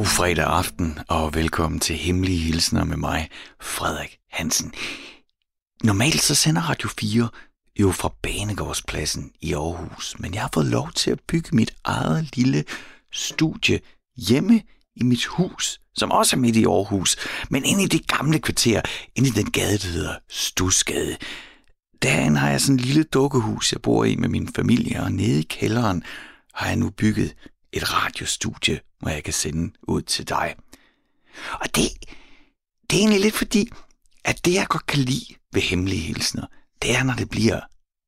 God fredag aften, og velkommen til Hemmelige Hilsner med mig, Frederik Hansen. Normalt så sender Radio 4 jo fra Banegårdspladsen i Aarhus, men jeg har fået lov til at bygge mit eget lille studie hjemme i mit hus, som også er midt i Aarhus, men inde i det gamle kvarter, inde i den gade, der hedder Stusgade. Derinde har jeg sådan en lille dukkehus, jeg bor i med min familie, og nede i kælderen har jeg nu bygget et radiostudie, hvor jeg kan sende ud til dig. Og det, det er egentlig lidt fordi, at det jeg godt kan lide ved hemmelige hilsner, det er, når det bliver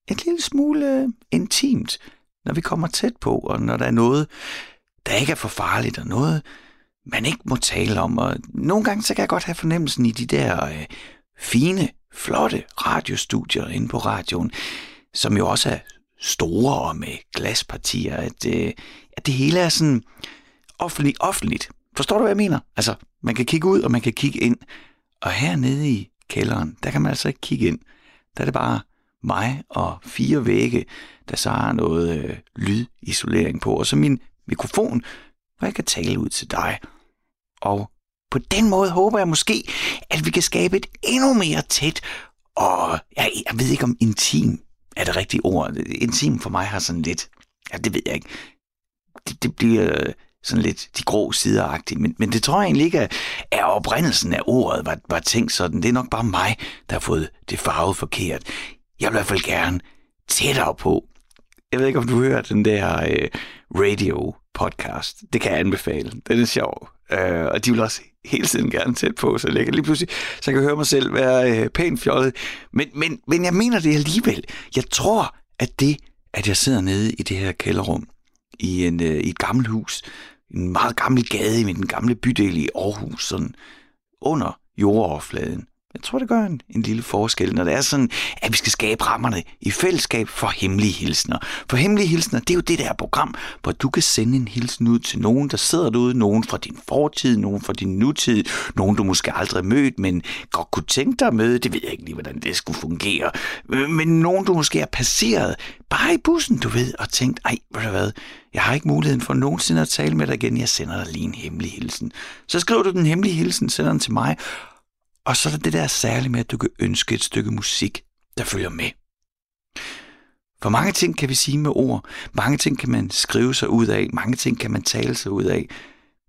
en lille smule øh, intimt, når vi kommer tæt på, og når der er noget, der ikke er for farligt, og noget, man ikke må tale om. Og nogle gange, så kan jeg godt have fornemmelsen i de der øh, fine, flotte radiostudier inde på radioen, som jo også er store og med glaspartier, at, øh, at det hele er sådan offentligt, offentligt. Forstår du, hvad jeg mener? Altså, man kan kigge ud, og man kan kigge ind. Og hernede i kælderen, der kan man altså ikke kigge ind. Der er det bare mig og fire vægge, der så har noget øh, lydisolering på, og så min mikrofon, hvor jeg kan tale ud til dig. Og på den måde håber jeg måske, at vi kan skabe et endnu mere tæt og jeg, jeg ved ikke om intim er det rigtige ord. Intim for mig har sådan lidt, ja, det ved jeg ikke. Det, det bliver sådan lidt de grå sideragtige. men, men det tror jeg egentlig ikke, at, er oprindelsen af ordet var, var tænkt sådan. Det er nok bare mig, der har fået det farvet forkert. Jeg vil i hvert fald gerne tættere på. Jeg ved ikke, om du hører den der øh, radio-podcast. Det kan jeg anbefale. Den er sjov. Øh, og de vil også hele tiden gerne tæt på, så jeg lige pludselig, så jeg kan høre mig selv være øh, pænt fjollet. Men, men, men jeg mener det alligevel. Jeg tror, at det, at jeg sidder nede i det her kælderrum, i, en, øh, i et gammelt hus, en meget gammel gade i den gamle bydel i Aarhus, sådan under jordoverfladen, jeg tror, det gør en, en lille forskel, når det er sådan, at vi skal skabe rammerne i fællesskab for hemmelige hilsner. For hemmelige hilsner, det er jo det der program, hvor du kan sende en hilsen ud til nogen, der sidder derude, nogen fra din fortid, nogen fra din nutid, nogen du måske aldrig mødt, men godt kunne tænke dig at møde. Det ved jeg ikke lige, hvordan det skulle fungere. Men nogen du måske er passeret, bare i bussen, du ved, og tænkt, ej, ved du hvad, jeg har ikke muligheden for nogensinde at tale med dig igen, jeg sender dig lige en hemmelig hilsen. Så skriver du den hemmelige hilsen, sender den til mig, og så er der det der særlige med, at du kan ønske et stykke musik, der følger med. For mange ting kan vi sige med ord, mange ting kan man skrive sig ud af, mange ting kan man tale sig ud af.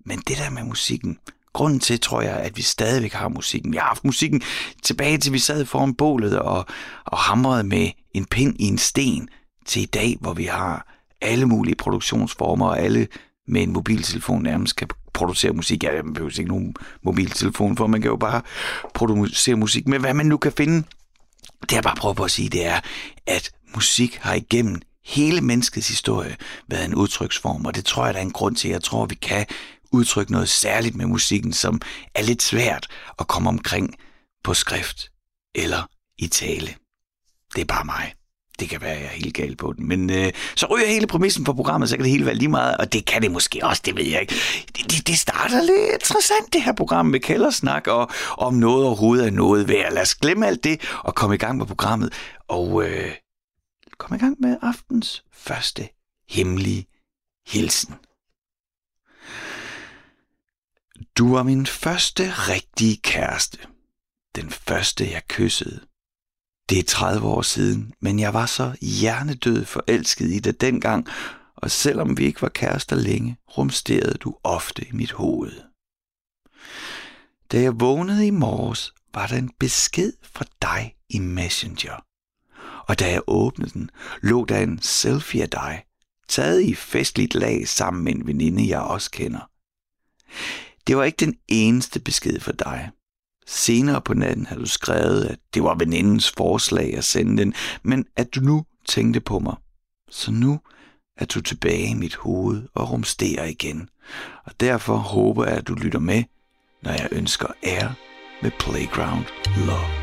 Men det der med musikken, grunden til, tror jeg, at vi stadigvæk har musikken. Vi har haft musikken tilbage til, vi sad foran bålet og, og hamrede med en pind i en sten, til i dag, hvor vi har alle mulige produktionsformer, og alle med en mobiltelefon nærmest kan producere musik. Ja, man behøver ikke nogen mobiltelefon for, man kan jo bare producere musik. Men hvad man nu kan finde, det jeg bare prøver på at sige, det er, at musik har igennem hele menneskets historie været en udtryksform, og det tror jeg, der er en grund til. Jeg tror, vi kan udtrykke noget særligt med musikken, som er lidt svært at komme omkring på skrift eller i tale. Det er bare mig. Det kan være, at jeg er helt gal på den. Men øh, så ryger hele præmissen for programmet, så kan det hele være lige meget, og det kan det måske også, det ved jeg ikke. Det, det, det starter lidt interessant, det her program med kældersnak, og om noget overhovedet er noget værd. Lad os glemme alt det, og komme i gang med programmet, og øh, komme i gang med aftens første hemmelige hilsen. Du var min første rigtige kæreste. Den første, jeg kyssede. Det er 30 år siden, men jeg var så hjernedød forelsket i dig dengang, og selvom vi ikke var kærester længe, rumsterede du ofte i mit hoved. Da jeg vågnede i morges, var der en besked fra dig i Messenger. Og da jeg åbnede den, lå der en selfie af dig, taget i festligt lag sammen med en veninde, jeg også kender. Det var ikke den eneste besked for dig. Senere på natten havde du skrevet, at det var venindens forslag at sende den, men at du nu tænkte på mig. Så nu er du tilbage i mit hoved og rumsterer igen. Og derfor håber jeg, at du lytter med, når jeg ønsker ære med Playground Love.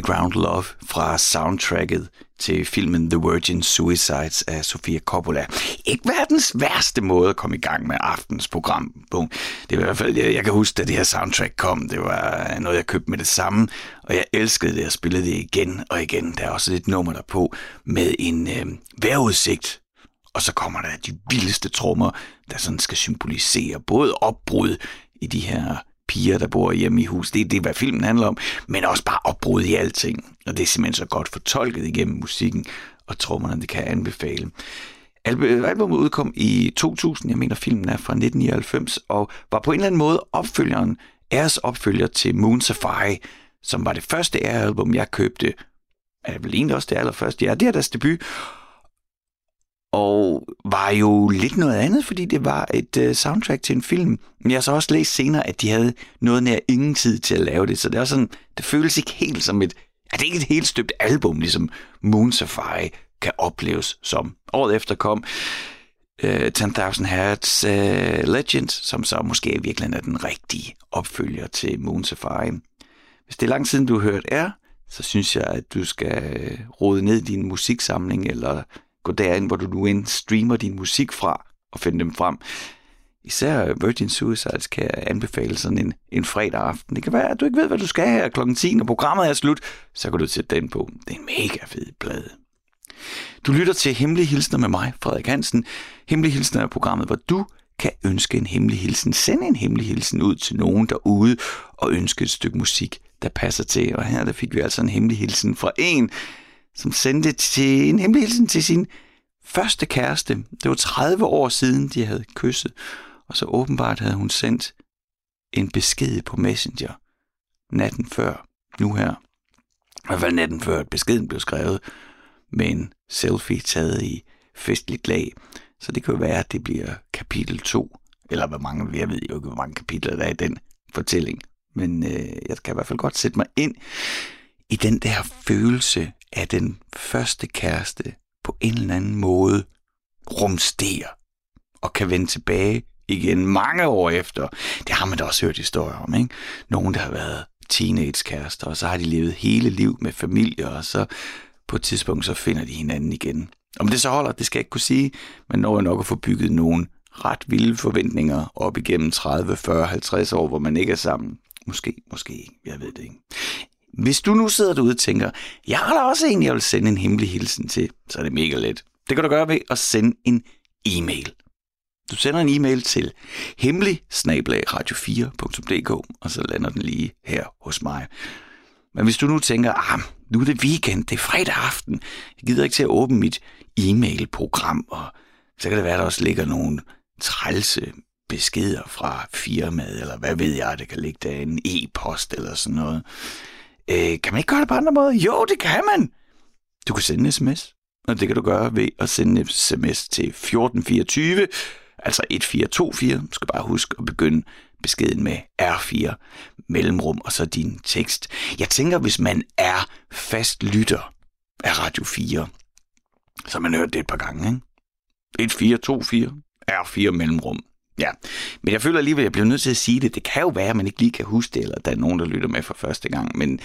Playground Love fra soundtracket til filmen The Virgin Suicides af Sofia Coppola. Ikke verdens værste måde at komme i gang med aftens program. Det var i hvert fald, jeg, jeg kan huske, da det her soundtrack kom, det var noget, jeg købte med det samme, og jeg elskede det, jeg spillede det igen og igen. Der er også et nummer der på med en øh, vejrudsigt, og så kommer der de vildeste trommer, der sådan skal symbolisere både opbrud i de her piger, der bor hjemme i hus. Det, det hvad filmen handler om, men også bare opbrud i alting. Og det er simpelthen så godt fortolket igennem musikken og trommerne, det kan jeg anbefale. Albumet udkom i 2000, jeg mener filmen er fra 1999, og var på en eller anden måde opfølgeren, æres opfølger til Moon Safari, som var det første album, jeg købte. Er det vel egentlig også det allerførste? Ja, det er deres debut og var jo lidt noget andet, fordi det var et øh, soundtrack til en film. Men jeg har så også læst senere, at de havde noget nær ingen tid til at lave det, så det er sådan, det føles ikke helt som et, er det ikke et helt støbt album, ligesom Moon Safari kan opleves som. Året efter kom øh, 10.000 Hertz øh, Legend, som så måske i virkeligheden er den rigtige opfølger til Moon Safari. Hvis det er lang siden, du har hørt er, så synes jeg, at du skal øh, rode ned din musiksamling, eller gå derind, hvor du nu end streamer din musik fra, og finde dem frem. Især Virgin Suicides kan jeg anbefale sådan en, en fredag aften. Det kan være, at du ikke ved, hvad du skal her klokken 10, når programmet er slut, så kan du sætte den på. Det er en mega fed plade. Du lytter til Hemmelige Hilsner med mig, Frederik Hansen. Hemmelige Hilsner er programmet, hvor du kan ønske en hemmelig hilsen. Send en hemmelig hilsen ud til nogen derude og ønske et stykke musik, der passer til. Og her der fik vi altså en hemmelig hilsen fra en, som sendte til en hemmelig hilsen til sin første kæreste. Det var 30 år siden, de havde kysset, og så åbenbart havde hun sendt en besked på Messenger natten før, nu her. I hvert fald natten før, at beskeden blev skrevet med en selfie taget i festligt lag. Så det kan jo være, at det bliver kapitel 2, eller hvor mange, jeg ved jo ikke, hvor mange kapitler der er i den fortælling. Men øh, jeg kan i hvert fald godt sætte mig ind i den der følelse at den første kæreste på en eller anden måde rumsterer og kan vende tilbage igen mange år efter. Det har man da også hørt historier om, ikke? Nogen, der har været teenage-kærester, og så har de levet hele liv med familie, og så på et tidspunkt, så finder de hinanden igen. Om det så holder, det skal jeg ikke kunne sige, men når jeg nok at få bygget nogle ret vilde forventninger op igennem 30, 40, 50 år, hvor man ikke er sammen. Måske, måske, jeg ved det ikke. Hvis du nu sidder derude og tænker, jeg har da også en, jeg vil sende en hemmelig hilsen til, så er det mega let. Det kan du gøre ved at sende en e-mail. Du sender en e-mail til hemmelig radio4.dk, og så lander den lige her hos mig. Men hvis du nu tænker, ah, nu er det weekend, det er fredag aften, jeg gider ikke til at åbne mit e-mail-program, og så kan det være, at der også ligger nogle trælse beskeder fra firmaet, eller hvad ved jeg, det kan ligge der, en e-post eller sådan noget. Øh, kan man ikke gøre det på andre måder? Jo, det kan man. Du kan sende en sms, og det kan du gøre ved at sende en sms til 1424. Altså 1424, du skal bare huske at begynde beskeden med R4, mellemrum og så din tekst. Jeg tænker, hvis man er fast lytter af Radio 4, så har man hørt det et par gange, ikke? 1424, R4 mellemrum. Ja, men jeg føler alligevel, at jeg bliver nødt til at sige det. Det kan jo være, at man ikke lige kan huske det, eller der er nogen, der lytter med for første gang, men,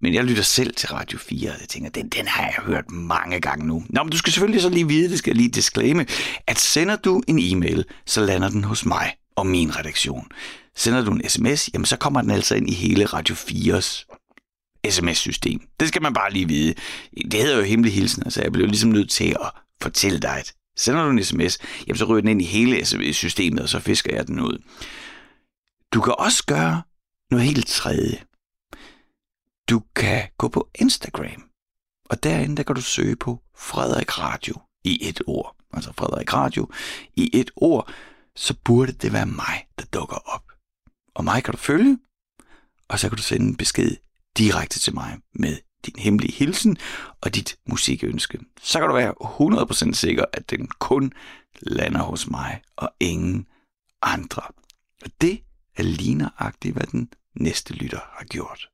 men jeg lytter selv til Radio 4, og jeg tænker, den, den har jeg hørt mange gange nu. Nå, men du skal selvfølgelig så lige vide, det skal jeg lige disclaime, at sender du en e-mail, så lander den hos mig og min redaktion. Sender du en sms, jamen så kommer den altså ind i hele Radio 4's sms-system. Det skal man bare lige vide. Det hedder jo hemmelig hilsen, altså jeg blev ligesom nødt til at fortælle dig, at sender du en sms, jamen så ryger den ind i hele systemet, og så fisker jeg den ud. Du kan også gøre noget helt tredje. Du kan gå på Instagram, og derinde der kan du søge på Frederik Radio i et ord. Altså Frederik Radio i et ord, så burde det være mig, der dukker op. Og mig kan du følge, og så kan du sende en besked direkte til mig med din hemmelige hilsen og dit musikønske. Så kan du være 100% sikker, at den kun lander hos mig og ingen andre. Og det er ligneragtigt, hvad den næste lytter har gjort.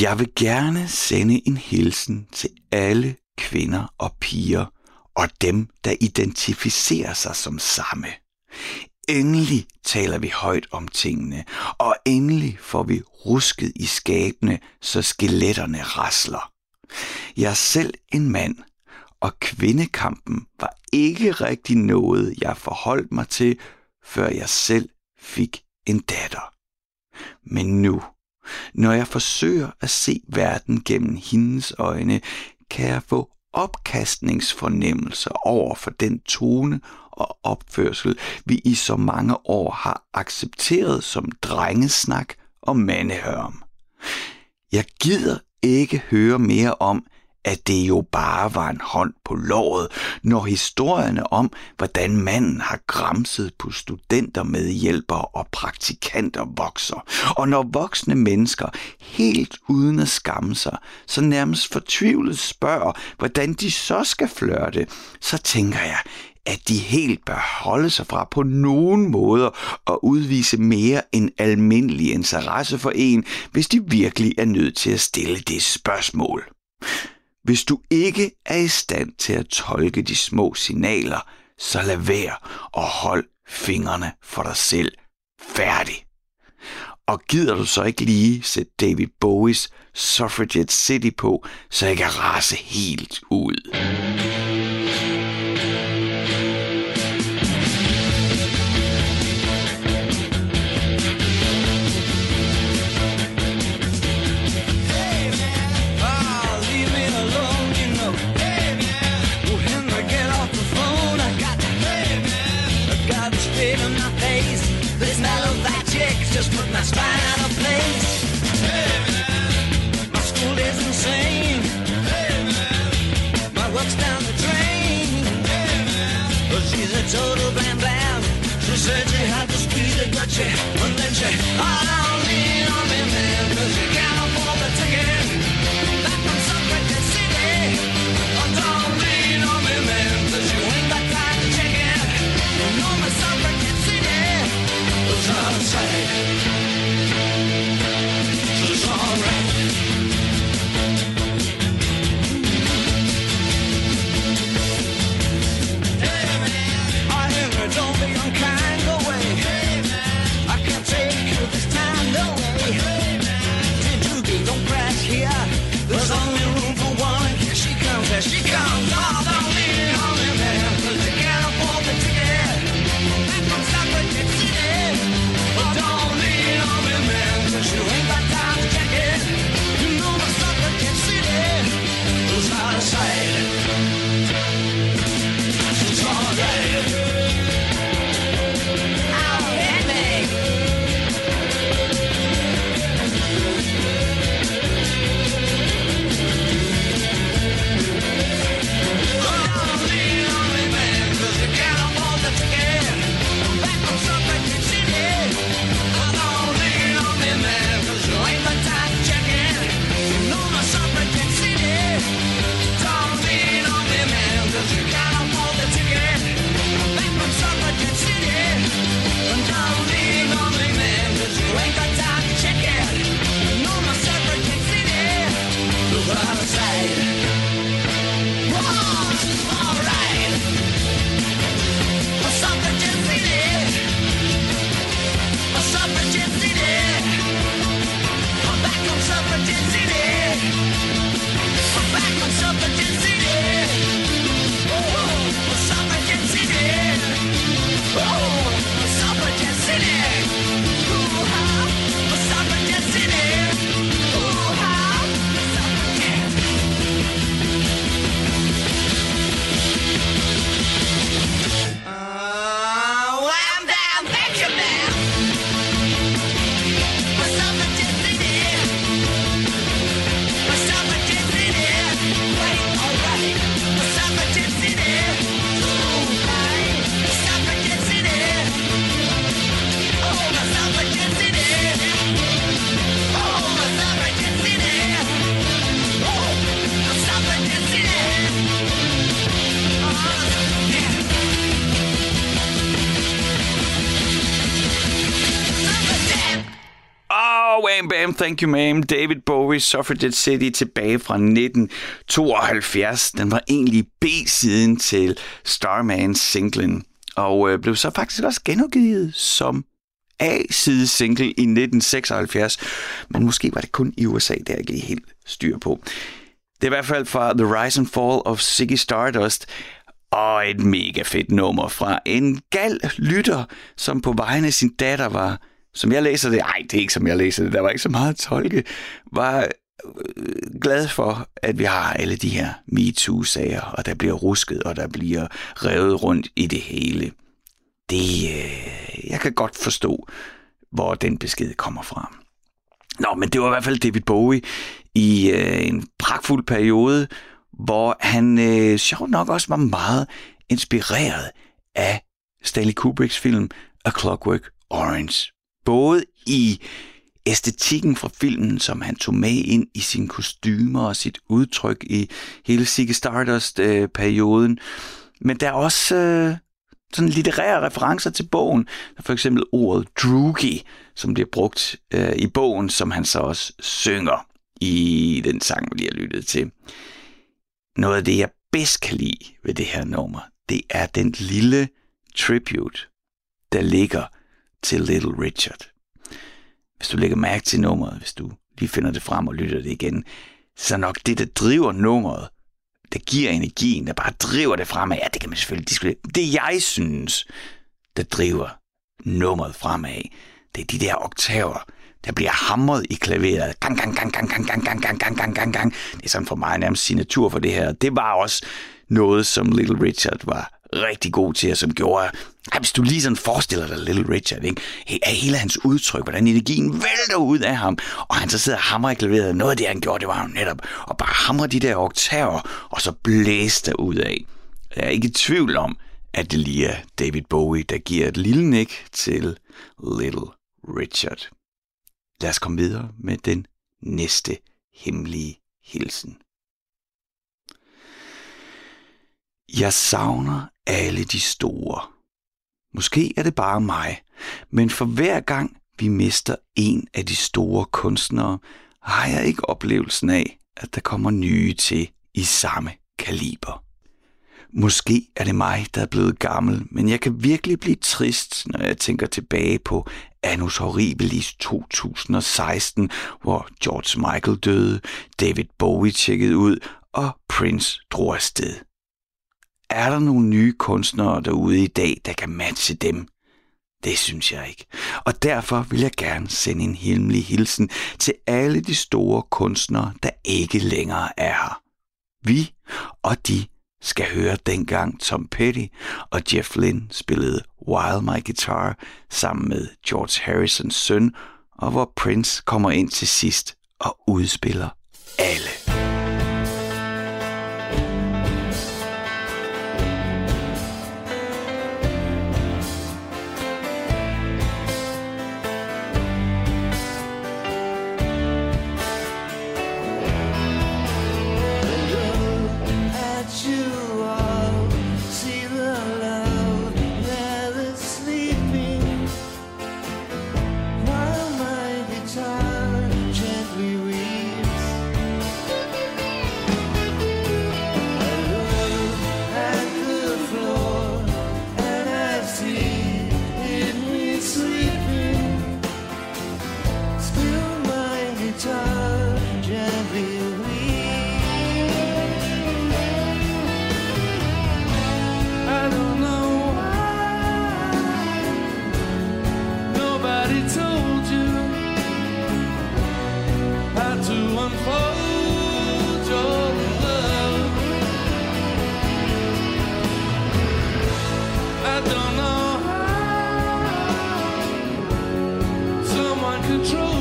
Jeg vil gerne sende en hilsen til alle kvinder og piger og dem, der identificerer sig som samme. Endelig taler vi højt om tingene, og endelig får vi rusket i skabene, så skeletterne rasler. Jeg er selv en mand, og kvindekampen var ikke rigtig noget, jeg forholdt mig til, før jeg selv fik en datter. Men nu, når jeg forsøger at se verden gennem hendes øjne, kan jeg få opkastningsfornemmelser over for den tone og opførsel, vi i så mange år har accepteret som drengesnak og mandehørm. Jeg gider ikke høre mere om, at det jo bare var en hånd på låret, når historierne om, hvordan manden har gramset på studenter med hjælpere og praktikanter vokser. Og når voksne mennesker, helt uden at skamme sig, så nærmest fortvivlet spørger, hvordan de så skal flørte, så tænker jeg, at de helt bør holde sig fra på nogen måder at udvise mere end almindelig interesse for en, hvis de virkelig er nødt til at stille det spørgsmål. Hvis du ikke er i stand til at tolke de små signaler, så lad være og hold fingrene for dig selv færdig. Og gider du så ikke lige sætte David Bowies Suffragette City på, så jeg kan rase helt ud. Thank You Ma'am, David Bowie, Suffragette City tilbage fra 1972. Den var egentlig B-siden til Starman singlen, og øh, blev så faktisk også genudgivet som A-side single i 1976, men måske var det kun i USA, der jeg ikke helt styr på. Det er i hvert fald fra The Rise and Fall of Ziggy Stardust, og et mega fedt nummer fra en gal lytter, som på vegne af sin datter var, som jeg læser det, ej, det er ikke som jeg læser det, der var ikke så meget at tolke, var øh, glad for, at vi har alle de her MeToo-sager, og der bliver rusket, og der bliver revet rundt i det hele. Det, øh, jeg kan godt forstå, hvor den besked kommer fra. Nå, men det var i hvert fald David Bowie i øh, en pragtfuld periode, hvor han øh, sjovt nok også var meget inspireret af Stanley Kubricks film A Clockwork Orange. Både i æstetikken fra filmen, som han tog med ind i sine kostymer og sit udtryk i hele Ziggy Stardust-perioden. Øh, men der er også øh, sådan litterære referencer til bogen. For eksempel ordet droogie, som bliver brugt øh, i bogen, som han så også synger i den sang, vi lige har lyttet til. Noget af det, jeg bedst kan lide ved det her nummer, det er den lille tribute, der ligger til Little Richard. Hvis du lægger mærke til nummeret, hvis du lige finder det frem og lytter det igen, så nok det, der driver nummeret, der giver energien, der bare driver det fremad. Ja, det kan man selvfølgelig diskutere. Det jeg synes, der driver nummeret fremad, det er de der oktaver, der bliver hamret i klaveret. Gang, gang, gang, gang, gang, gang, gang, gang, gang, gang, gang, gang. Det er sådan for mig nærmest signatur for det her. Det var også noget, som Little Richard var rigtig god til, og som gjorde, at hvis du lige sådan forestiller dig Little Richard, ikke? He, hele hans udtryk, hvordan energien vælter ud af ham, og han så sidder og hamrer i klaveret. Noget af det, han gjorde, det var jo netop at bare hamre de der oktaver, og så blæse der ud af. Jeg er ikke i tvivl om, at det lige er David Bowie, der giver et lille nik til Little Richard. Lad os komme videre med den næste hemmelige hilsen. Jeg savner alle de store. Måske er det bare mig, men for hver gang vi mister en af de store kunstnere, har jeg ikke oplevelsen af, at der kommer nye til i samme kaliber. Måske er det mig, der er blevet gammel, men jeg kan virkelig blive trist, når jeg tænker tilbage på Annus Horribilis 2016, hvor George Michael døde, David Bowie tjekkede ud, og Prince drog afsted. Er der nogle nye kunstnere derude i dag, der kan matche dem? Det synes jeg ikke. Og derfor vil jeg gerne sende en hemmelig hilsen til alle de store kunstnere, der ikke længere er her. Vi og de skal høre dengang Tom Petty og Jeff Lynne spillede Wild My Guitar sammen med George Harrisons søn, og hvor Prince kommer ind til sidst og udspiller alle. control.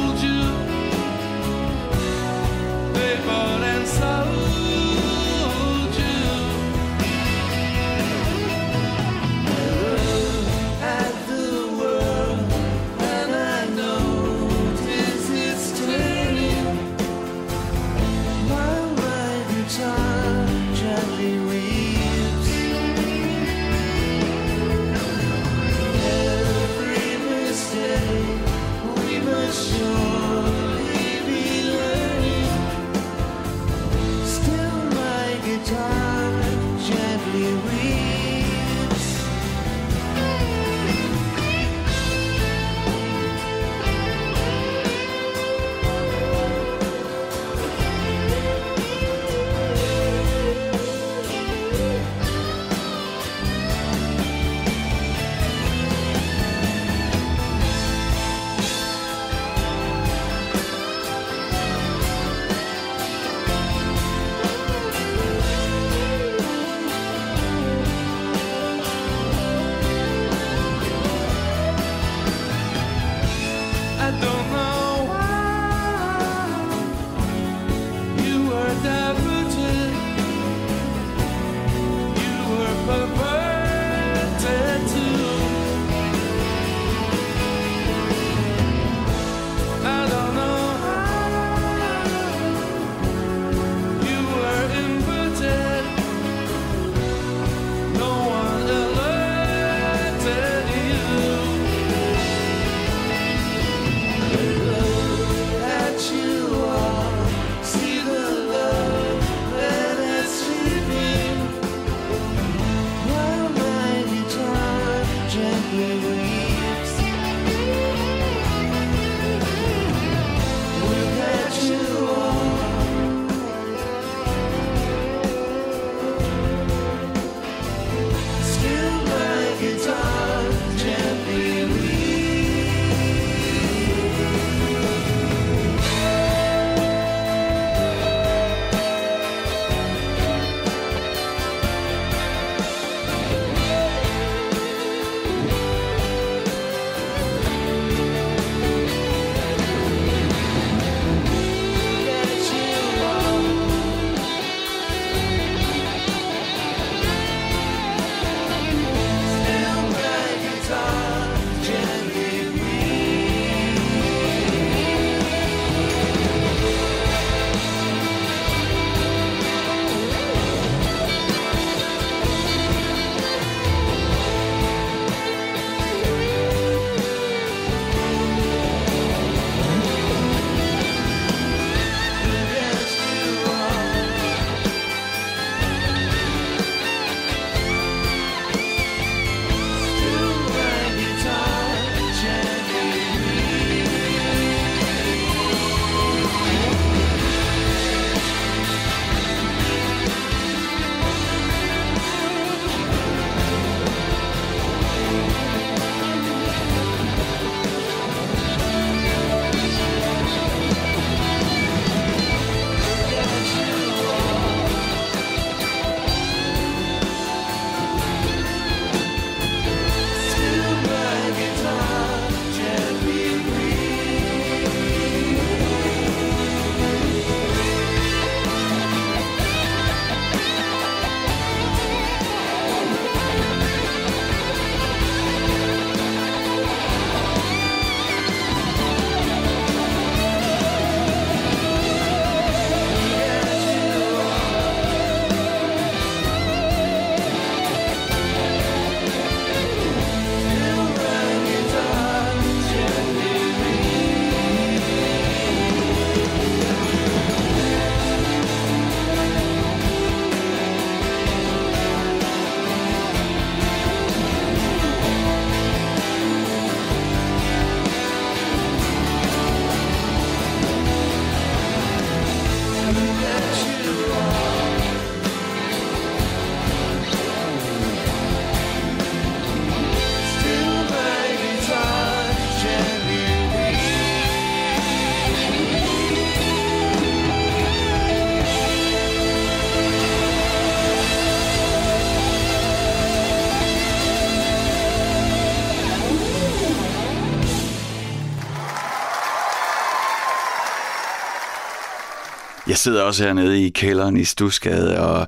Jeg sidder også hernede i kælderen i Stusgade, og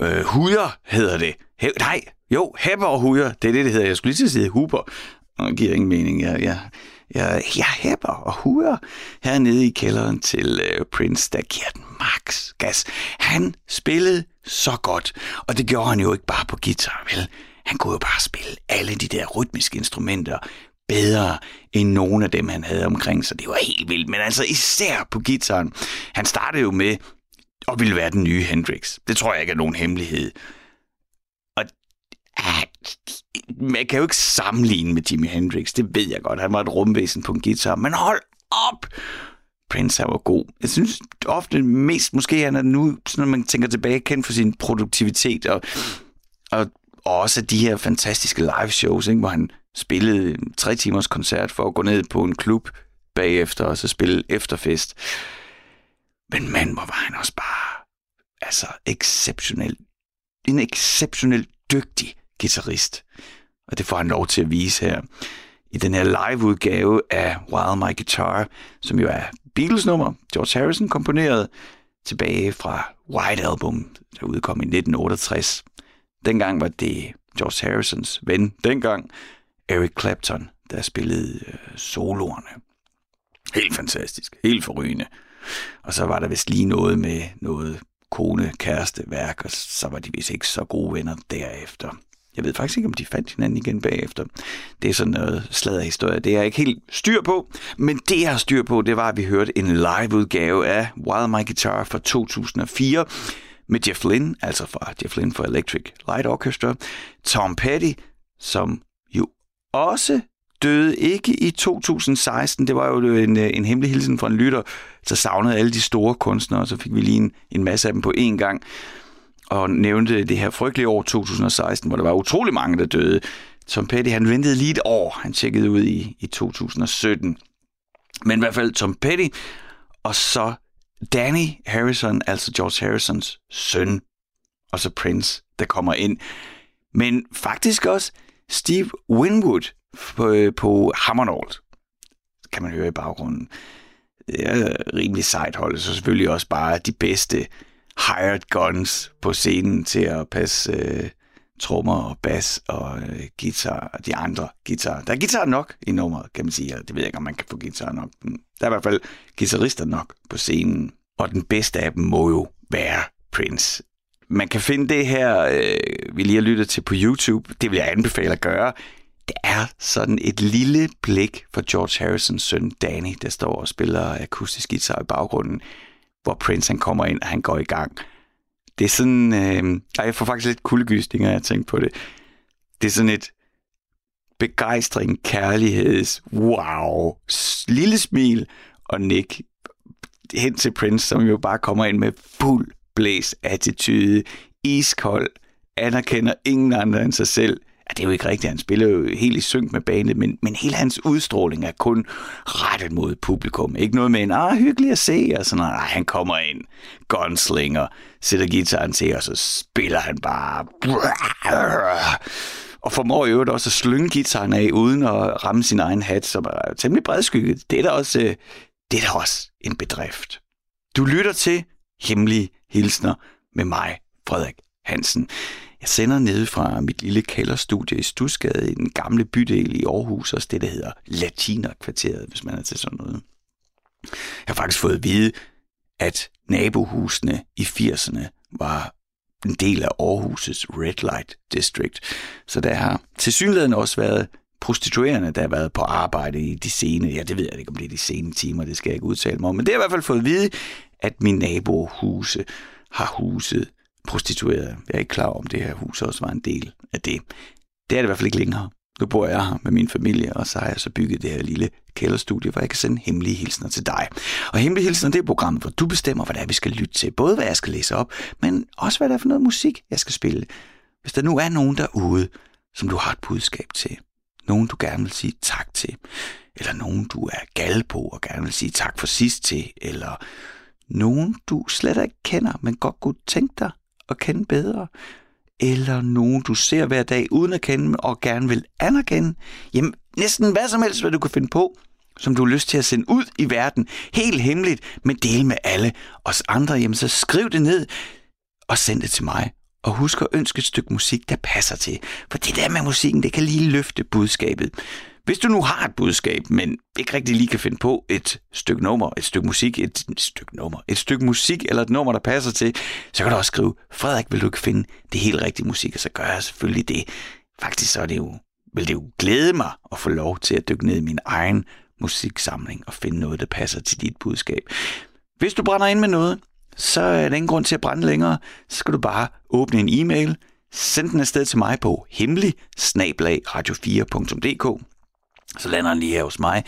øh, huder hedder det. He, nej, jo, Hepper og huder, det er det, det hedder. Jeg skulle lige til at sige Huber. Det giver ingen mening. Jeg, jeg, jeg, jeg hæpper og huger hernede i kælderen til øh, Prince, der giver den max gas. Han spillede så godt, og det gjorde han jo ikke bare på guitar, vel? Han kunne jo bare spille alle de der rytmiske instrumenter bedre end nogen af dem, han havde omkring sig. Det var helt vildt, men altså især på gitaren. Han startede jo med at ville være den nye Hendrix. Det tror jeg ikke er nogen hemmelighed. Og man kan jo ikke sammenligne med Jimi Hendrix, det ved jeg godt. Han var et rumvæsen på en guitar, men hold op! Prince han var god. Jeg synes ofte mest, måske han er nu, når man tænker tilbage, kendt for sin produktivitet og, og, og også de her fantastiske live shows, ikke, hvor han spillede tre timers koncert for at gå ned på en klub bagefter og så spille efterfest. Men man hvor var han også bare altså exceptionel, en exceptionelt dygtig guitarist. Og det får han lov til at vise her i den her live-udgave af Wild My Guitar, som jo er Beatles nummer, George Harrison komponeret tilbage fra White Album, der udkom i 1968. Dengang var det George Harrisons ven, dengang Eric Clapton, der spillede øh, soloerne. Helt fantastisk, helt forrygende. Og så var der vist lige noget med noget kone, kæreste, værk, og så var de vist ikke så gode venner derefter. Jeg ved faktisk ikke, om de fandt hinanden igen bagefter. Det er sådan noget sladderhistorie. Det er jeg ikke helt styr på. Men det, jeg har styr på, det var, at vi hørte en live-udgave af Wild My Guitar fra 2004 med Jeff Lynne, altså fra Jeff Lynne for Electric Light Orchestra, Tom Petty, som også døde ikke i 2016. Det var jo en, en hemmelig hilsen fra en lytter, så savnede alle de store kunstnere, og så fik vi lige en, en masse af dem på én gang og nævnte det her frygtelige år 2016, hvor der var utrolig mange, der døde. Tom Petty, han ventede lige et år. Han tjekkede ud i, i 2017. Men i hvert fald Tom Petty, og så Danny Harrison, altså George Harrisons søn, og så Prince, der kommer ind. Men faktisk også Steve Winwood på, øh, på Hammernold, kan man høre i baggrunden. Det er rimelig sejt hold, så selvfølgelig også bare de bedste hired guns på scenen til at passe øh, trommer og bas og øh, guitar og de andre guitar. Der er guitar nok i nummeret, kan man sige. Det ved jeg ikke, om man kan få guitar nok. Der er i hvert fald guitarister nok på scenen. Og den bedste af dem må jo være Prince. Man kan finde det her, øh, vi lige har lyttet til på YouTube. Det vil jeg anbefale at gøre. Det er sådan et lille blik for George Harrisons søn Danny, der står og spiller akustisk guitar i baggrunden hvor Prince han kommer ind, og han går i gang. Det er sådan... Øh, jeg får faktisk lidt kuldegysninger, jeg tænker på det. Det er sådan et begejstring, kærligheds, wow, lille smil og nik hen til Prince, som jo bare kommer ind med fuld blæs attitude, iskold, anerkender ingen andre end sig selv, Ja, det er jo ikke rigtigt, han spiller jo helt i synk med banen, men, men hele hans udstråling er kun rettet mod publikum. Ikke noget med en, ah, hyggelig at se, og sådan noget. Han kommer ind, gunslinger, sætter gitaren til, og så spiller han bare... Og formår jo også at slynge gitaren af, uden at ramme sin egen hat, som er temmelig bredskygget. Det er da også, øh, det er da også en bedrift. Du lytter til Hemmelige Hilsner med mig, Frederik Hansen. Jeg sender ned fra mit lille kælderstudie i Stusgade i den gamle bydel i Aarhus, også det, der hedder Latinerkvarteret, hvis man er til sådan noget. Jeg har faktisk fået at vide, at nabohusene i 80'erne var en del af Aarhus' Red Light District. Så der har tilsyneladende også været prostituerende, der har været på arbejde i de sene, ja det ved jeg ikke, om det er de sene timer, det skal jeg ikke udtale mig om, men det har jeg i hvert fald fået at vide, at min nabohuse har huset prostituerede. Jeg er ikke klar over, om det her hus også var en del af det. Det er det i hvert fald ikke længere. Nu bor jeg her med min familie, og så har jeg så bygget det her lille kælderstudie, hvor jeg kan sende hemmelige hilsner til dig. Og hemmelige hilsner, det er programmet, hvor du bestemmer, hvad det er, vi skal lytte til. Både hvad jeg skal læse op, men også hvad det er for noget musik, jeg skal spille. Hvis der nu er nogen derude, som du har et budskab til, nogen du gerne vil sige tak til, eller nogen du er gal på og gerne vil sige tak for sidst til, eller nogen du slet ikke kender, men godt kunne tænke dig at kende bedre, eller nogen, du ser hver dag uden at kende og gerne vil anerkende, jamen næsten hvad som helst, hvad du kan finde på, som du har lyst til at sende ud i verden, helt hemmeligt, men dele med alle os andre, jamen så skriv det ned og send det til mig. Og husk at ønske et stykke musik, der passer til. For det der med musikken, det kan lige løfte budskabet. Hvis du nu har et budskab, men ikke rigtig lige kan finde på et stykke nummer, et stykke musik, et, et stykke nummer, et stykke musik eller et nummer, der passer til, så kan du også skrive, Frederik, vil du ikke finde det helt rigtige musik? Og så gør jeg selvfølgelig det. Faktisk så er det jo, vil det jo glæde mig at få lov til at dykke ned i min egen musiksamling og finde noget, der passer til dit budskab. Hvis du brænder ind med noget, så er der ingen grund til at brænde længere. Så skal du bare åbne en e-mail, send den afsted til mig på hemmelig radio4.dk så lander den lige her hos mig.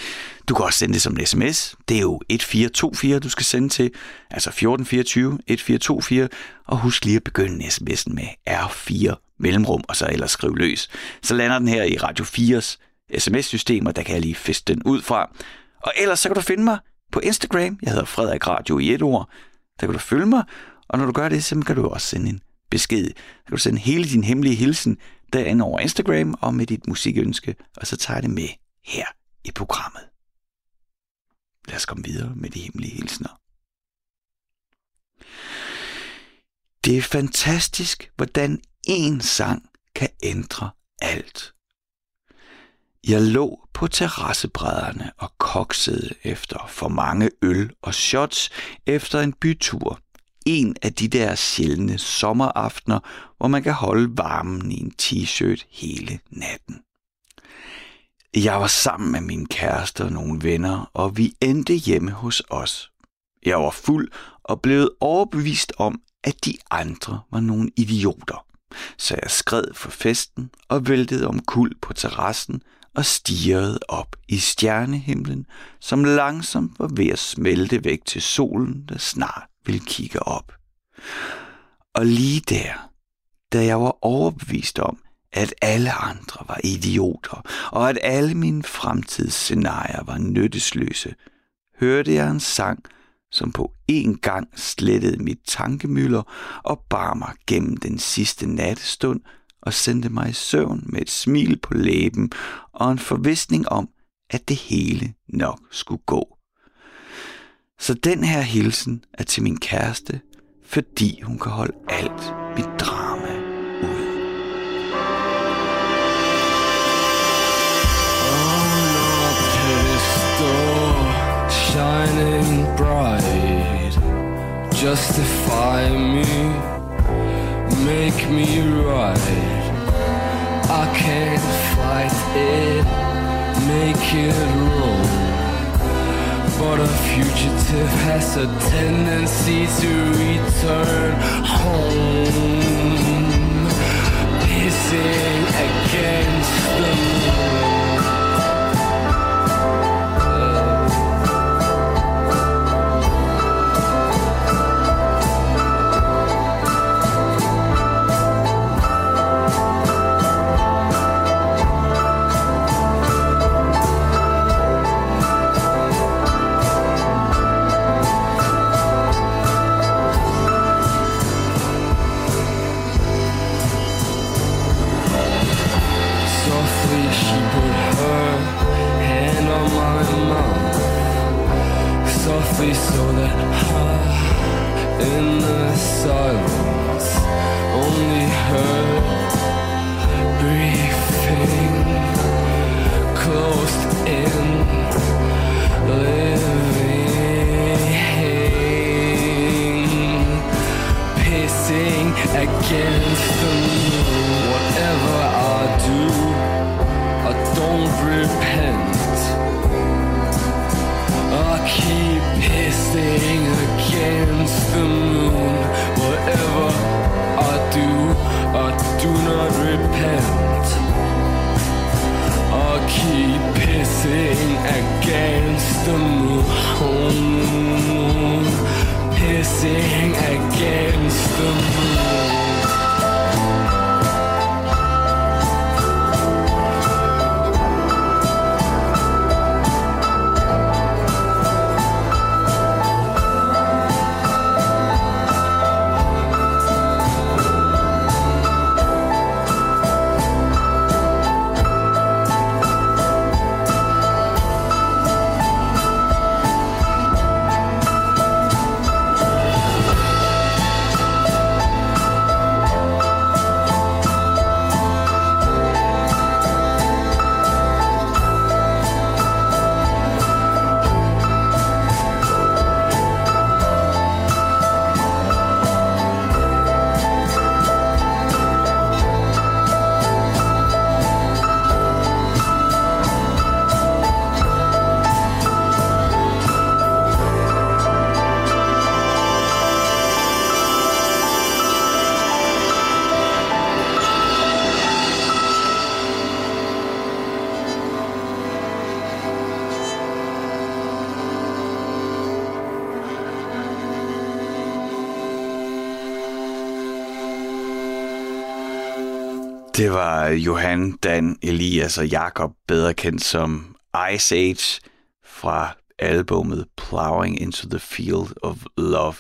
Du kan også sende det som en sms. Det er jo 1424, du skal sende til. Altså 1424 1424. Og husk lige at begynde sms'en med R4 mellemrum, og så ellers skriv løs. Så lander den her i Radio 4's sms-system, og der kan jeg lige feste den ud fra. Og ellers så kan du finde mig på Instagram. Jeg hedder Frederik Radio i et ord. Der kan du følge mig, og når du gør det, så kan du også sende en besked. Der kan du sende hele din hemmelige hilsen derinde over Instagram og med dit musikønske, og så tager jeg det med her i programmet. Lad os komme videre med de hemmelige hilsner. Det er fantastisk, hvordan en sang kan ændre alt. Jeg lå på terrassebrædderne og koksede efter for mange øl og shots efter en bytur. En af de der sjældne sommeraftener, hvor man kan holde varmen i en t-shirt hele natten. Jeg var sammen med min kæreste og nogle venner, og vi endte hjemme hos os. Jeg var fuld og blev overbevist om, at de andre var nogle idioter. Så jeg skred for festen og væltede om kul på terrassen og stirrede op i stjernehimlen, som langsomt var ved at smelte væk til solen, der snart ville kigge op. Og lige der, da jeg var overbevist om, at alle andre var idioter, og at alle mine fremtidsscenarier var nyttesløse, hørte jeg en sang, som på en gang slettede mit tankemøller og bar mig gennem den sidste nattestund og sendte mig i søvn med et smil på læben og en forvisning om, at det hele nok skulle gå. Så den her hilsen er til min kæreste, fordi hun kan holde alt mit drama bright. Justify me, make me right. I can't fight it, make it wrong. But a fugitive has a tendency to return home, pissing against the moon. Softly so that I, in the silence Only heard breathing Closed in Living Pacing against the moon Whatever I do I don't repent. I keep pissing against the moon. Whatever I do, I do not repent. I keep pissing against the moon. Pissing against the moon. Det var Johan, Dan, Elias og Jakob, bedre kendt som Ice Age fra albummet Plowing into the Field of Love.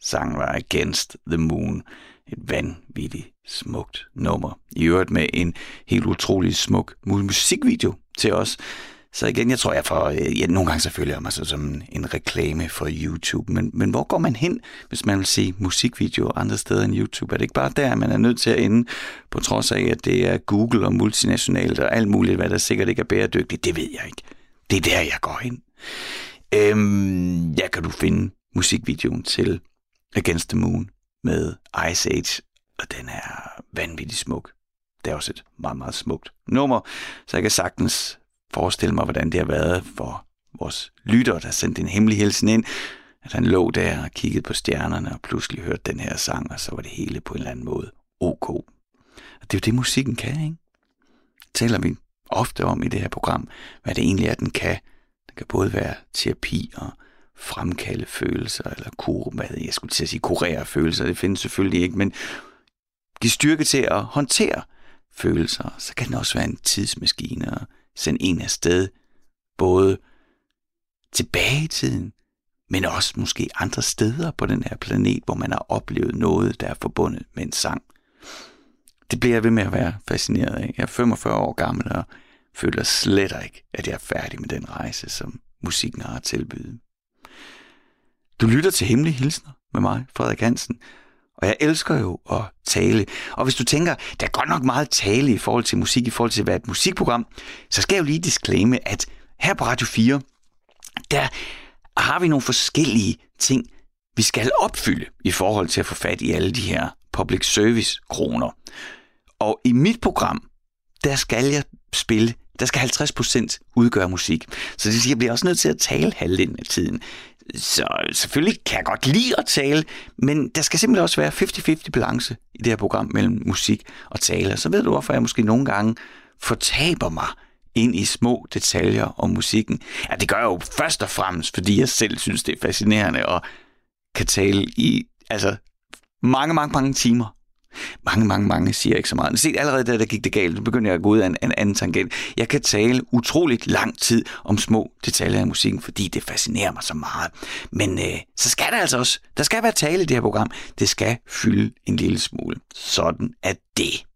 Sangen var Against the Moon. Et vanvittigt smukt nummer. I øvrigt med en helt utrolig smuk musikvideo til os. Så igen, jeg tror, jeg får... Øh, ja, nogle gange selvfølgelig føler jeg mig så som en reklame for YouTube. Men, men hvor går man hen, hvis man vil se musikvideoer andre steder end YouTube? Er det ikke bare der, man er nødt til at ende, på trods af, at det er Google og multinationalt og alt muligt, hvad der sikkert ikke er bæredygtigt? Det ved jeg ikke. Det er der, jeg går hen. Øhm, ja, kan du finde musikvideoen til Against the Moon med Ice Age, og den er vanvittigt smuk. Det er også et meget, meget smukt nummer, så jeg kan sagtens forestille mig, hvordan det har været for vores lytter, der sendte en hemmelig hilsen ind, at han lå der og kiggede på stjernerne og pludselig hørte den her sang, og så var det hele på en eller anden måde ok. Og det er jo det, musikken kan, ikke? Taler vi ofte om i det her program, hvad det egentlig er, den kan. Det kan både være terapi og fremkalde følelser, eller kur, hvad jeg skulle til at sige, kurere følelser, det findes selvfølgelig ikke, men give styrke til at håndtere følelser. Så kan den også være en tidsmaskine og sende en afsted, både tilbage i tiden, men også måske andre steder på den her planet, hvor man har oplevet noget, der er forbundet med en sang. Det bliver jeg ved med at være fascineret af. Jeg er 45 år gammel og føler slet ikke, at jeg er færdig med den rejse, som musikken har at tilbyde. Du lytter til Hemmelige Hilsner med mig, Frederik Hansen, og jeg elsker jo at tale. Og hvis du tænker, der er godt nok meget tale i forhold til musik, i forhold til at være et musikprogram, så skal jeg jo lige disclaime, at her på Radio 4, der har vi nogle forskellige ting, vi skal opfylde i forhold til at få fat i alle de her public service kroner. Og i mit program, der skal jeg spille, der skal 50% udgøre musik. Så det siger, at jeg bliver også nødt til at tale halvdelen af tiden. Så selvfølgelig kan jeg godt lide at tale, men der skal simpelthen også være 50-50 balance i det her program mellem musik og tale. Så ved du, hvorfor jeg måske nogle gange fortaber mig ind i små detaljer om musikken. Ja, det gør jeg jo først og fremmest, fordi jeg selv synes, det er fascinerende og kan tale i altså, mange, mange, mange timer mange, mange, mange siger ikke så meget. Se, allerede da der gik det galt, begyndte begynder jeg at gå ud af en, en anden tangent. Jeg kan tale utroligt lang tid om små detaljer i musikken, fordi det fascinerer mig så meget. Men øh, så skal der altså også, der skal være tale i det her program. Det skal fylde en lille smule. Sådan er det.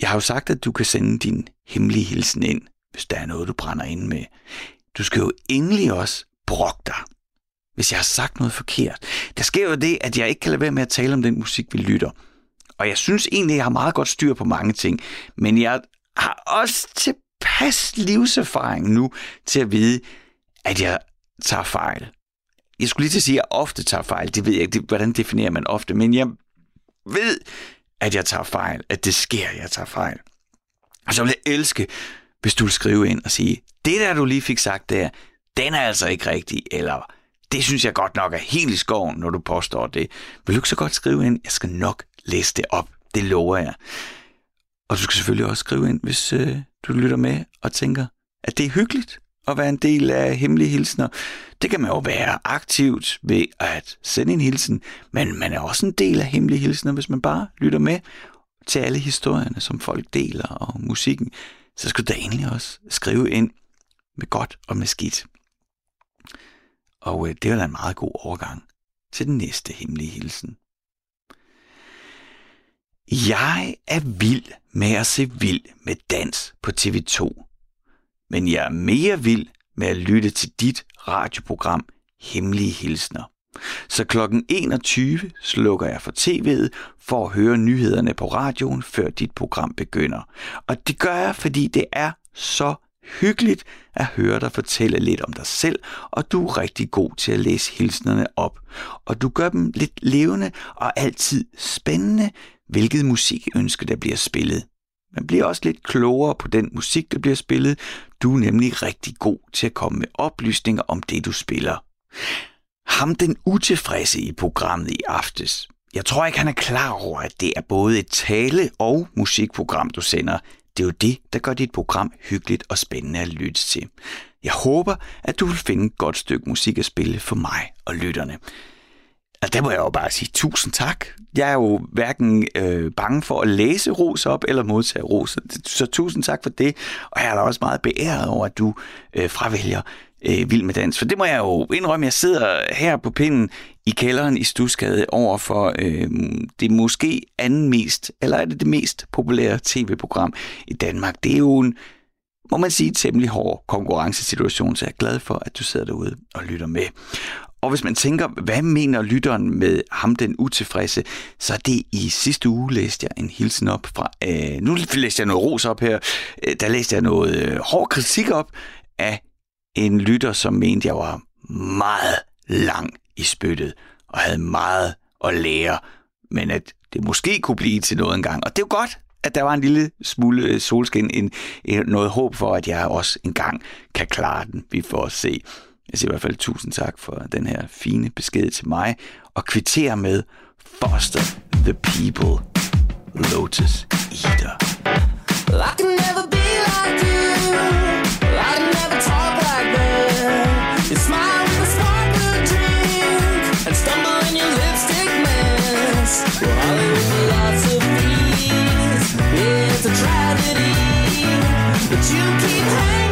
Jeg har jo sagt, at du kan sende din hemmelige hilsen ind, hvis der er noget, du brænder ind med. Du skal jo endelig også brokke dig hvis jeg har sagt noget forkert. Der sker jo det, at jeg ikke kan lade være med at tale om den musik, vi lytter. Og jeg synes egentlig, jeg har meget godt styr på mange ting. Men jeg har også tilpas livserfaring nu til at vide, at jeg tager fejl. Jeg skulle lige til at sige, at jeg ofte tager fejl. Det ved jeg ikke, hvordan definerer man ofte. Men jeg ved, at jeg tager fejl. At det sker, at jeg tager fejl. Og så vil jeg elske, hvis du vil skrive ind og sige, det der, du lige fik sagt der, den er altså ikke rigtig, eller det synes jeg godt nok er helt i skoven, når du påstår det. Vil du ikke så godt skrive ind? Jeg skal nok læse det op. Det lover jeg. Og du skal selvfølgelig også skrive ind, hvis øh, du lytter med og tænker, at det er hyggeligt at være en del af hemmelige hilsner. Det kan man jo være aktivt ved at sende en hilsen, men man er også en del af hemmelige hilsner, hvis man bare lytter med til alle historierne, som folk deler og musikken. Så skal du da egentlig også skrive ind med godt og med skidt. Og øh, det var da en meget god overgang til den næste hemmelige hilsen. Jeg er vild med at se vild med dans på TV2. Men jeg er mere vild med at lytte til dit radioprogram Hemmelige Hilsner. Så klokken 21 slukker jeg for tv'et for at høre nyhederne på radioen, før dit program begynder. Og det gør jeg, fordi det er så hyggeligt at høre dig fortælle lidt om dig selv, og du er rigtig god til at læse hilsnerne op. Og du gør dem lidt levende og altid spændende, hvilket musikønske der bliver spillet. Man bliver også lidt klogere på den musik, der bliver spillet. Du er nemlig rigtig god til at komme med oplysninger om det, du spiller. Ham den utilfredse i programmet i aftes. Jeg tror ikke, han er klar over, at det er både et tale- og musikprogram, du sender. Det er jo det, der gør dit program hyggeligt og spændende at lytte til. Jeg håber, at du vil finde et godt stykke musik at spille for mig og lytterne. Og der må jeg jo bare sige tusind tak. Jeg er jo hverken øh, bange for at læse ros op eller modtage ros. Så tusind tak for det. Og jeg er da også meget beæret over, at du øh, fravælger øh, Vild med Dans. For det må jeg jo indrømme, jeg sidder her på pinden i kælderen i Stusgade over for øh, det måske anden mest, eller er det det mest populære tv-program i Danmark. Det er jo en, må man sige, temmelig hård konkurrencesituation, så jeg er glad for, at du sidder derude og lytter med. Og hvis man tænker, hvad mener lytteren med ham den utilfredse, så er det i sidste uge læste jeg en hilsen op fra, øh, nu læste jeg noget ros op her, øh, der læste jeg noget øh, hård kritik op af en lytter, som mente, jeg var meget lang i spyttet og havde meget at lære, men at det måske kunne blive til noget engang. Og det er jo godt, at der var en lille smule øh, solskin, en, en, noget håb for, at jeg også engang kan klare den. Vi får se. Jeg siger i hvert fald tusind tak for den her fine besked til mig, og kvitterer med Foster the People, Lotus Eater. I can never be like you. It's a tragedy. But you keep hanging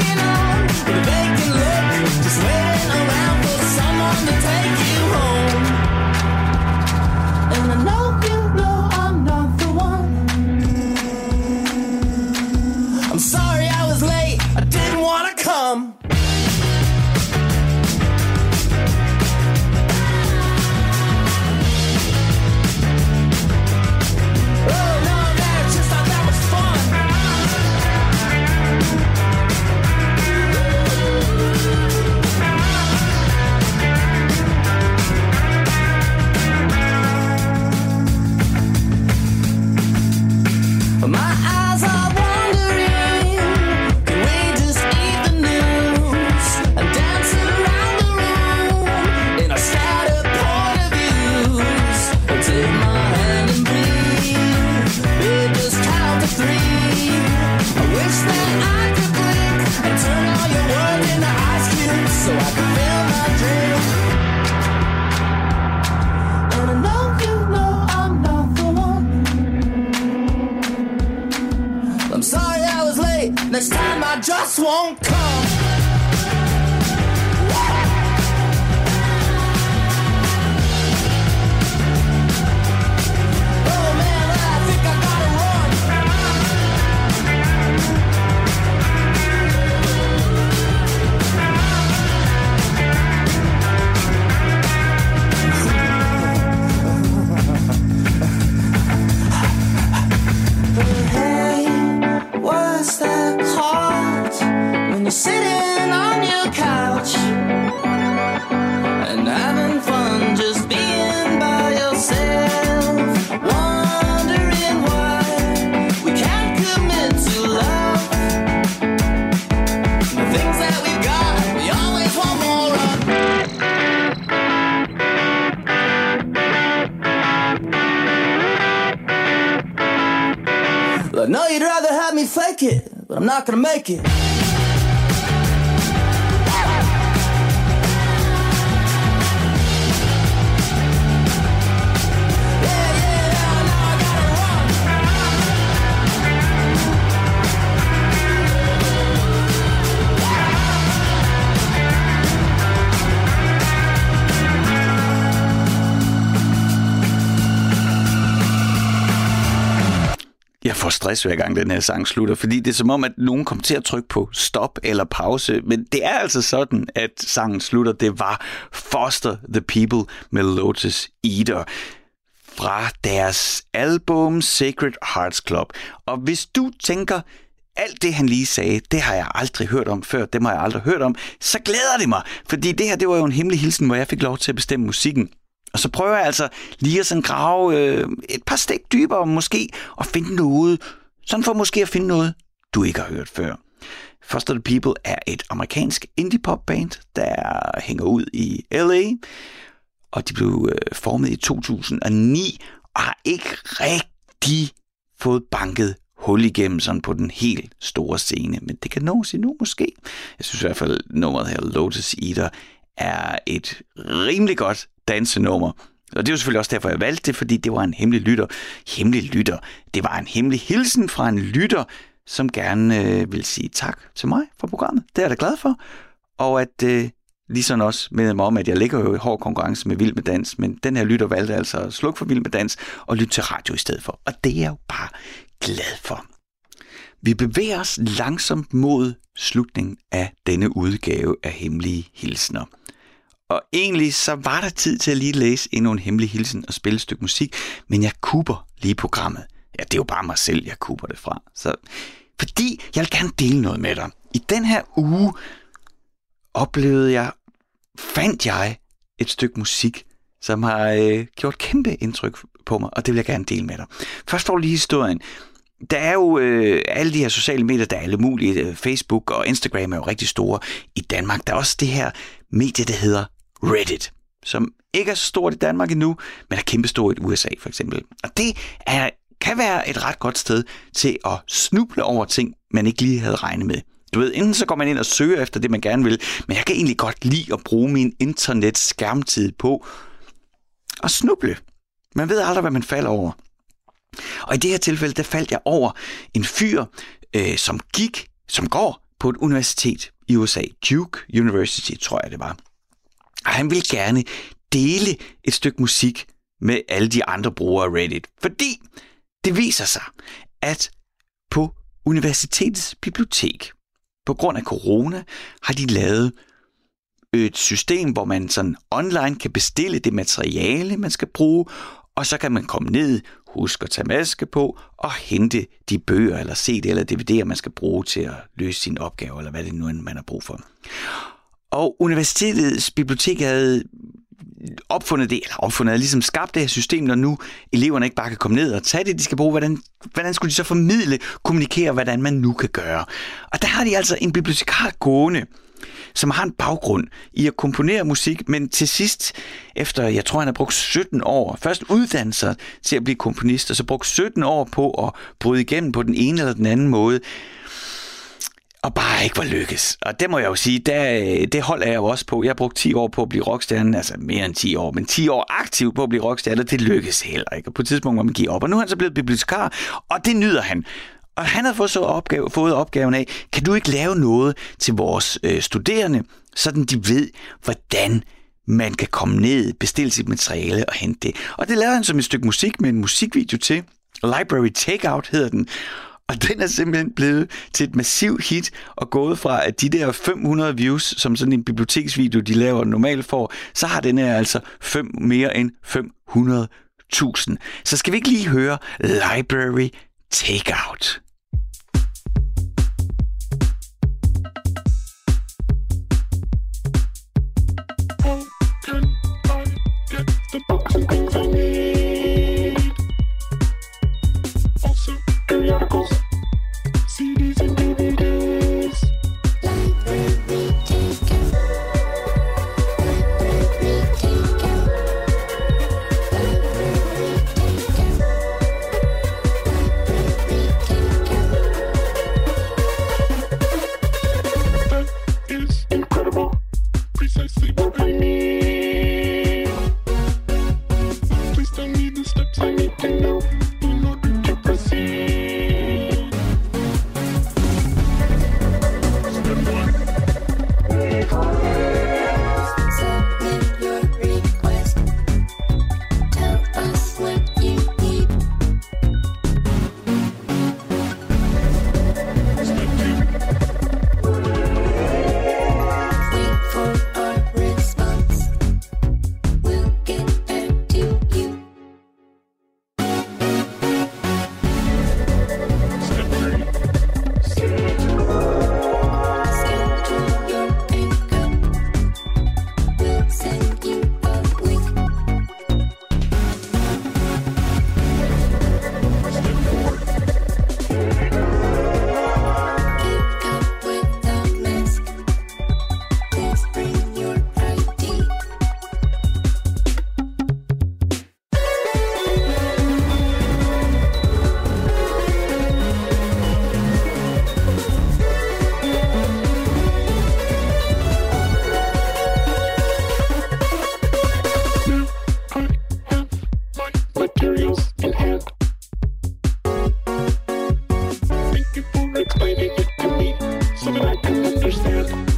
it, but I'm not gonna make it. Får stress hver gang den her sang slutter, fordi det er som om, at nogen kommer til at trykke på stop eller pause. Men det er altså sådan, at sangen slutter. Det var Foster the People med Lotus Eater fra deres album Sacred Hearts Club. Og hvis du tænker, alt det han lige sagde, det har jeg aldrig hørt om før, det har jeg aldrig hørt om, så glæder det mig. Fordi det her, det var jo en hemmelig hilsen, hvor jeg fik lov til at bestemme musikken. Og så prøver jeg altså lige at sådan grave øh, et par stik dybere måske, og finde noget, sådan for måske at finde noget, du ikke har hørt før. Foster the People er et amerikansk indie-pop-band, der hænger ud i L.A., og de blev øh, formet i 2009, og har ikke rigtig fået banket hul igennem sådan på den helt store scene, men det kan nås endnu måske. Jeg synes i hvert fald, nummeret her, Lotus Eater, er et rimelig godt dansenummer, Og det er jo selvfølgelig også derfor, jeg valgte det, fordi det var en hemmelig lytter. Hemmelig lytter. Det var en hemmelig hilsen fra en lytter, som gerne øh, vil sige tak til mig for programmet. Det er jeg da glad for. Og at øh, ligesom også mindede mig om, at jeg ligger jo i hård konkurrence med Vild med Dans, men den her lytter valgte altså at slukke for Vild med Dans og lytte til radio i stedet for. Og det er jeg jo bare glad for. Vi bevæger os langsomt mod slutningen af denne udgave af Hemmelige Hilsner. Og egentlig så var der tid til at lige læse endnu en hemmelig hilsen og spille et stykke musik, men jeg kuber lige programmet. Ja, det er jo bare mig selv, jeg kuber det fra. Så, fordi jeg vil gerne dele noget med dig. I den her uge oplevede jeg, fandt jeg et stykke musik, som har øh, gjort kæmpe indtryk på mig, og det vil jeg gerne dele med dig. Først får lige historien. Der er jo øh, alle de her sociale medier, der er alle mulige. Øh, Facebook og Instagram er jo rigtig store i Danmark. Der er også det her medie, der hedder Reddit, som ikke er så stort i Danmark endnu, men er kæmpestort i USA for eksempel. Og det er, kan være et ret godt sted til at snuble over ting, man ikke lige havde regnet med. Du ved, enten så går man ind og søger efter det, man gerne vil, men jeg kan egentlig godt lide at bruge min internet skærmtid på at snuble. Man ved aldrig, hvad man falder over. Og i det her tilfælde, der faldt jeg over en fyr, øh, som gik, som går på et universitet i USA. Duke University, tror jeg det var. Og han vil gerne dele et stykke musik med alle de andre brugere af Reddit. Fordi det viser sig, at på universitetets bibliotek, på grund af corona, har de lavet et system, hvor man sådan online kan bestille det materiale, man skal bruge, og så kan man komme ned, huske at tage maske på og hente de bøger eller CD eller DVD'er, man skal bruge til at løse sin opgave, eller hvad det nu end man har brug for. Og universitetets bibliotek havde opfundet det, eller opfundet, ligesom skabt det her system, når nu eleverne ikke bare kan komme ned og tage det, de skal bruge, hvordan, hvordan skulle de så formidle, kommunikere, hvordan man nu kan gøre. Og der har de altså en bibliotekar gående, som har en baggrund i at komponere musik, men til sidst, efter jeg tror, han har brugt 17 år, først uddannet sig til at blive komponist, og så brugt 17 år på at bryde igennem på den ene eller den anden måde, og bare ikke var lykkes. Og det må jeg jo sige, der, øh, det holder jeg jo også på. Jeg har brugt 10 år på at blive rockstjerne, altså mere end 10 år, men 10 år aktiv på at blive rockstjerne, det lykkes heller ikke. Og på et tidspunkt må man give op. Og nu er han så blevet bibliotekar, og det nyder han. Og han har fået, så opgave, fået opgaven af, kan du ikke lave noget til vores øh, studerende, sådan de ved, hvordan man kan komme ned, bestille sit materiale og hente det. Og det lavede han som et stykke musik med en musikvideo til. Library Takeout hedder den. Og den er simpelthen blevet til et massivt hit og gået fra at de der 500 views, som sådan en biblioteksvideo, de laver normalt får, så har den her altså fem, mere end 500.000. Så skal vi ikke lige høre Library Takeout. the books and periodicals, me, so that I can understand.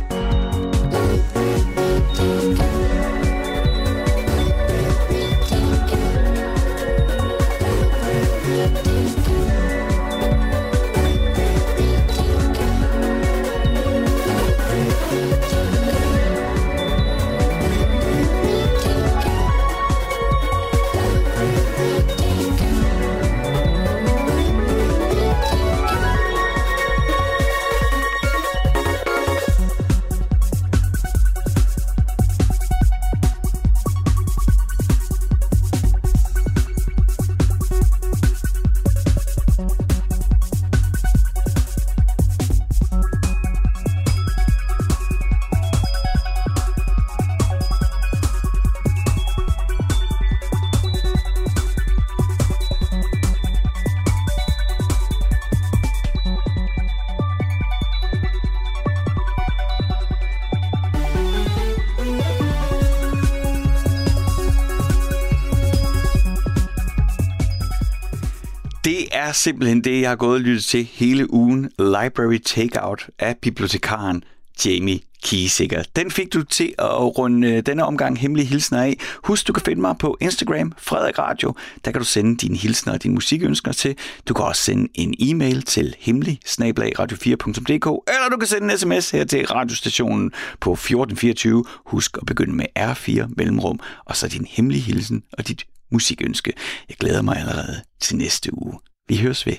Er simpelthen det, jeg har gået og lyttet til hele ugen. Library Takeout af bibliotekaren Jamie Kiesikker. Den fik du til at runde denne omgang hemmelige hilsner af. Husk, du kan finde mig på Instagram, Frederik Radio. Der kan du sende dine hilsner og dine musikønsker til. Du kan også sende en e-mail til hemmelig radio4.dk, eller du kan sende en sms her til radiostationen på 1424. Husk at begynde med R4 mellemrum, og så din hemmelige hilsen og dit musikønske. Jeg glæder mig allerede til næste uge. Vi høres ved.